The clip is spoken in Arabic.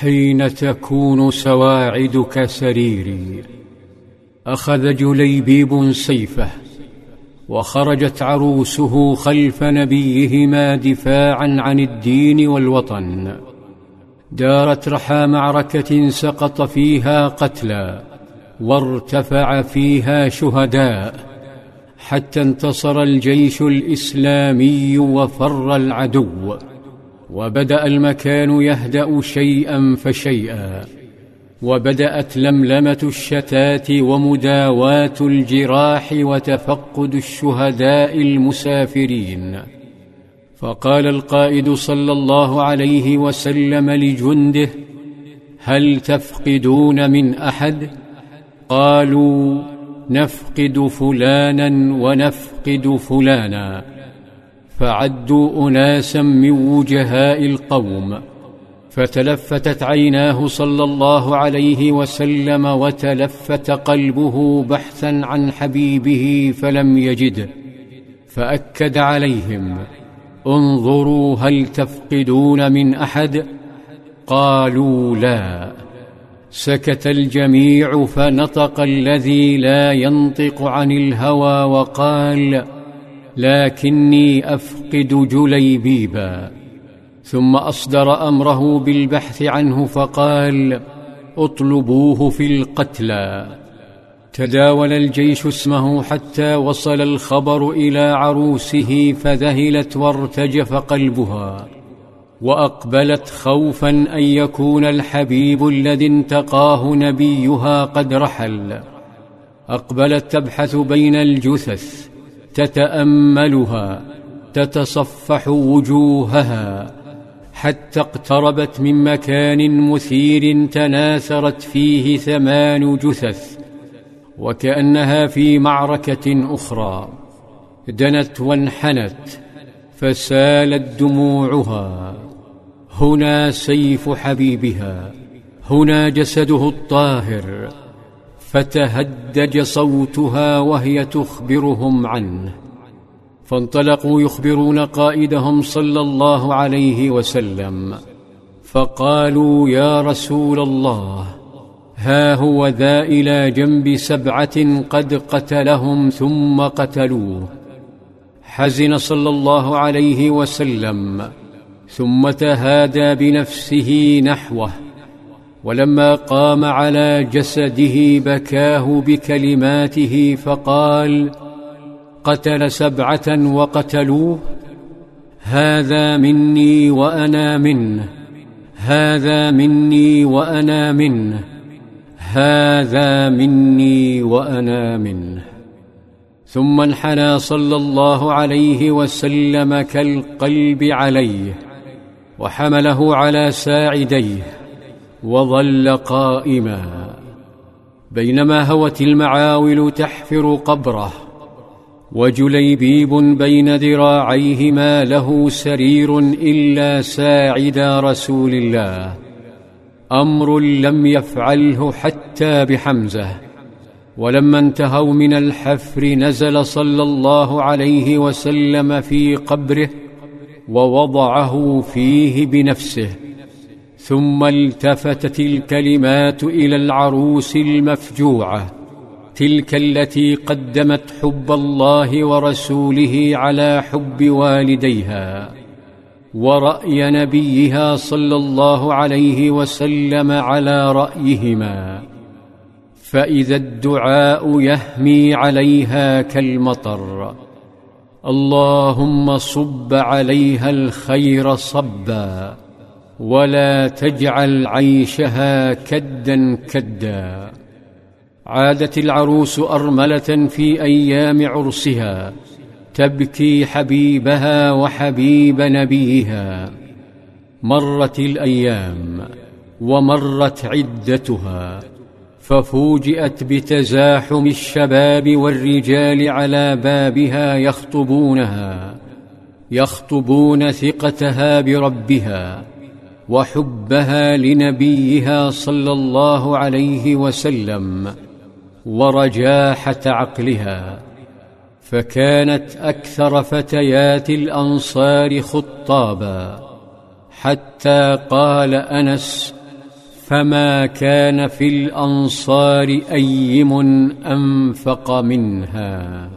حين تكون سواعدك سريري. أخذ جليبيب سيفه وخرجت عروسه خلف نبيهما دفاعا عن الدين والوطن. دارت رحى معركة سقط فيها قتلى وارتفع فيها شهداء حتى انتصر الجيش الإسلامي وفر العدو. وبدأ المكان يهدأ شيئا فشيئا وبدأت لملمة الشتات ومداواه الجراح وتفقد الشهداء المسافرين. فقال القائد صلى الله عليه وسلم لجنده هل تفقدون من أحد؟ قالوا نفقد فلانا ونفقد فلانا. فعدوا أناسا من وجهاء القوم فتلفتت عيناه صلى الله عليه وسلم وتلفت قلبه بحثا عن حبيبه فلم يجده فأكد عليهم انظروا هل تفقدون من أحد؟ قالوا لا. سكت الجميع فنطق الذي لا ينطق عن الهوى وقال لكني أفقد جليبيبا ثم أصدر أمره بالبحث عنه فقال اطلبوه في القتلى تداول الجيش اسمه حتى وصل الخبر إلى عروسه فذهلت وارتجف قلبها وأقبلت خوفا أن يكون الحبيب الذي انتقاه نبيها قد رحل. أقبلت تبحث بين الجثث تتأملها تتصفح وجوهها. حتى اقتربت من مكان مثير تناثرت فيه ثمان جثث وكأنها في معركة أخرى. دنت وانحنت فسالت دموعها. هنا سيف حبيبها هنا جسده الطاهر. فتهدج صوتها وهي تخبرهم عنه. فانطلقوا يخبرون قائدهم صلى الله عليه وسلم. فقالوا يا رسول الله ها هو ذا إلى جنب سبعة قد قتلهم ثم قتلوه. حزن صلى الله عليه وسلم ثم تهادى بنفسه نحوه. ولما قام على جسده بكاه بكلماته فقال قتل سبعة وقتلوه هذا مني وأنا منه هذا مني وأنا منه هذا مني وأنا منه. ثم انحنى صلى الله عليه وسلم كالقلب عليه وحمله على ساعديه. وظل قائما. بينما هوت المعاول تحفر قبره وجليبيب بين ذراعيه ما له سرير إلا ساعد رسول الله. أمر لم يفعله حتى بحمزة. ولما انتهوا من الحفر نزل صلى الله عليه وسلم في قبره ووضعه فيه بنفسه. ثم التفتت الكلمات إلى العروس المفجوعة تلك التي قدمت حب الله ورسوله على حب والديها ورأي نبيها صلى الله عليه وسلم على رأيهما فإذا الدعاء يهمي عليها كالمطر اللهم صب عليها الخير صبا. ولا تجعل عيشها كدا كدا. عادت العروس أرملة في أيام عرسها تبكي حبيبها وحبيب نبيها. مرت الأيام ومرت عدتها ففوجئت بتزاحم الشباب والرجال على بابها يخطبونها يخطبون ثقتها بربها. وحبها لنبيها صلى الله عليه وسلم ورجاحة عقلها فكانت أكثر فتيات الأنصار خطابا حتى قال أنس فما كان في الأنصار أيم أنفق منها؟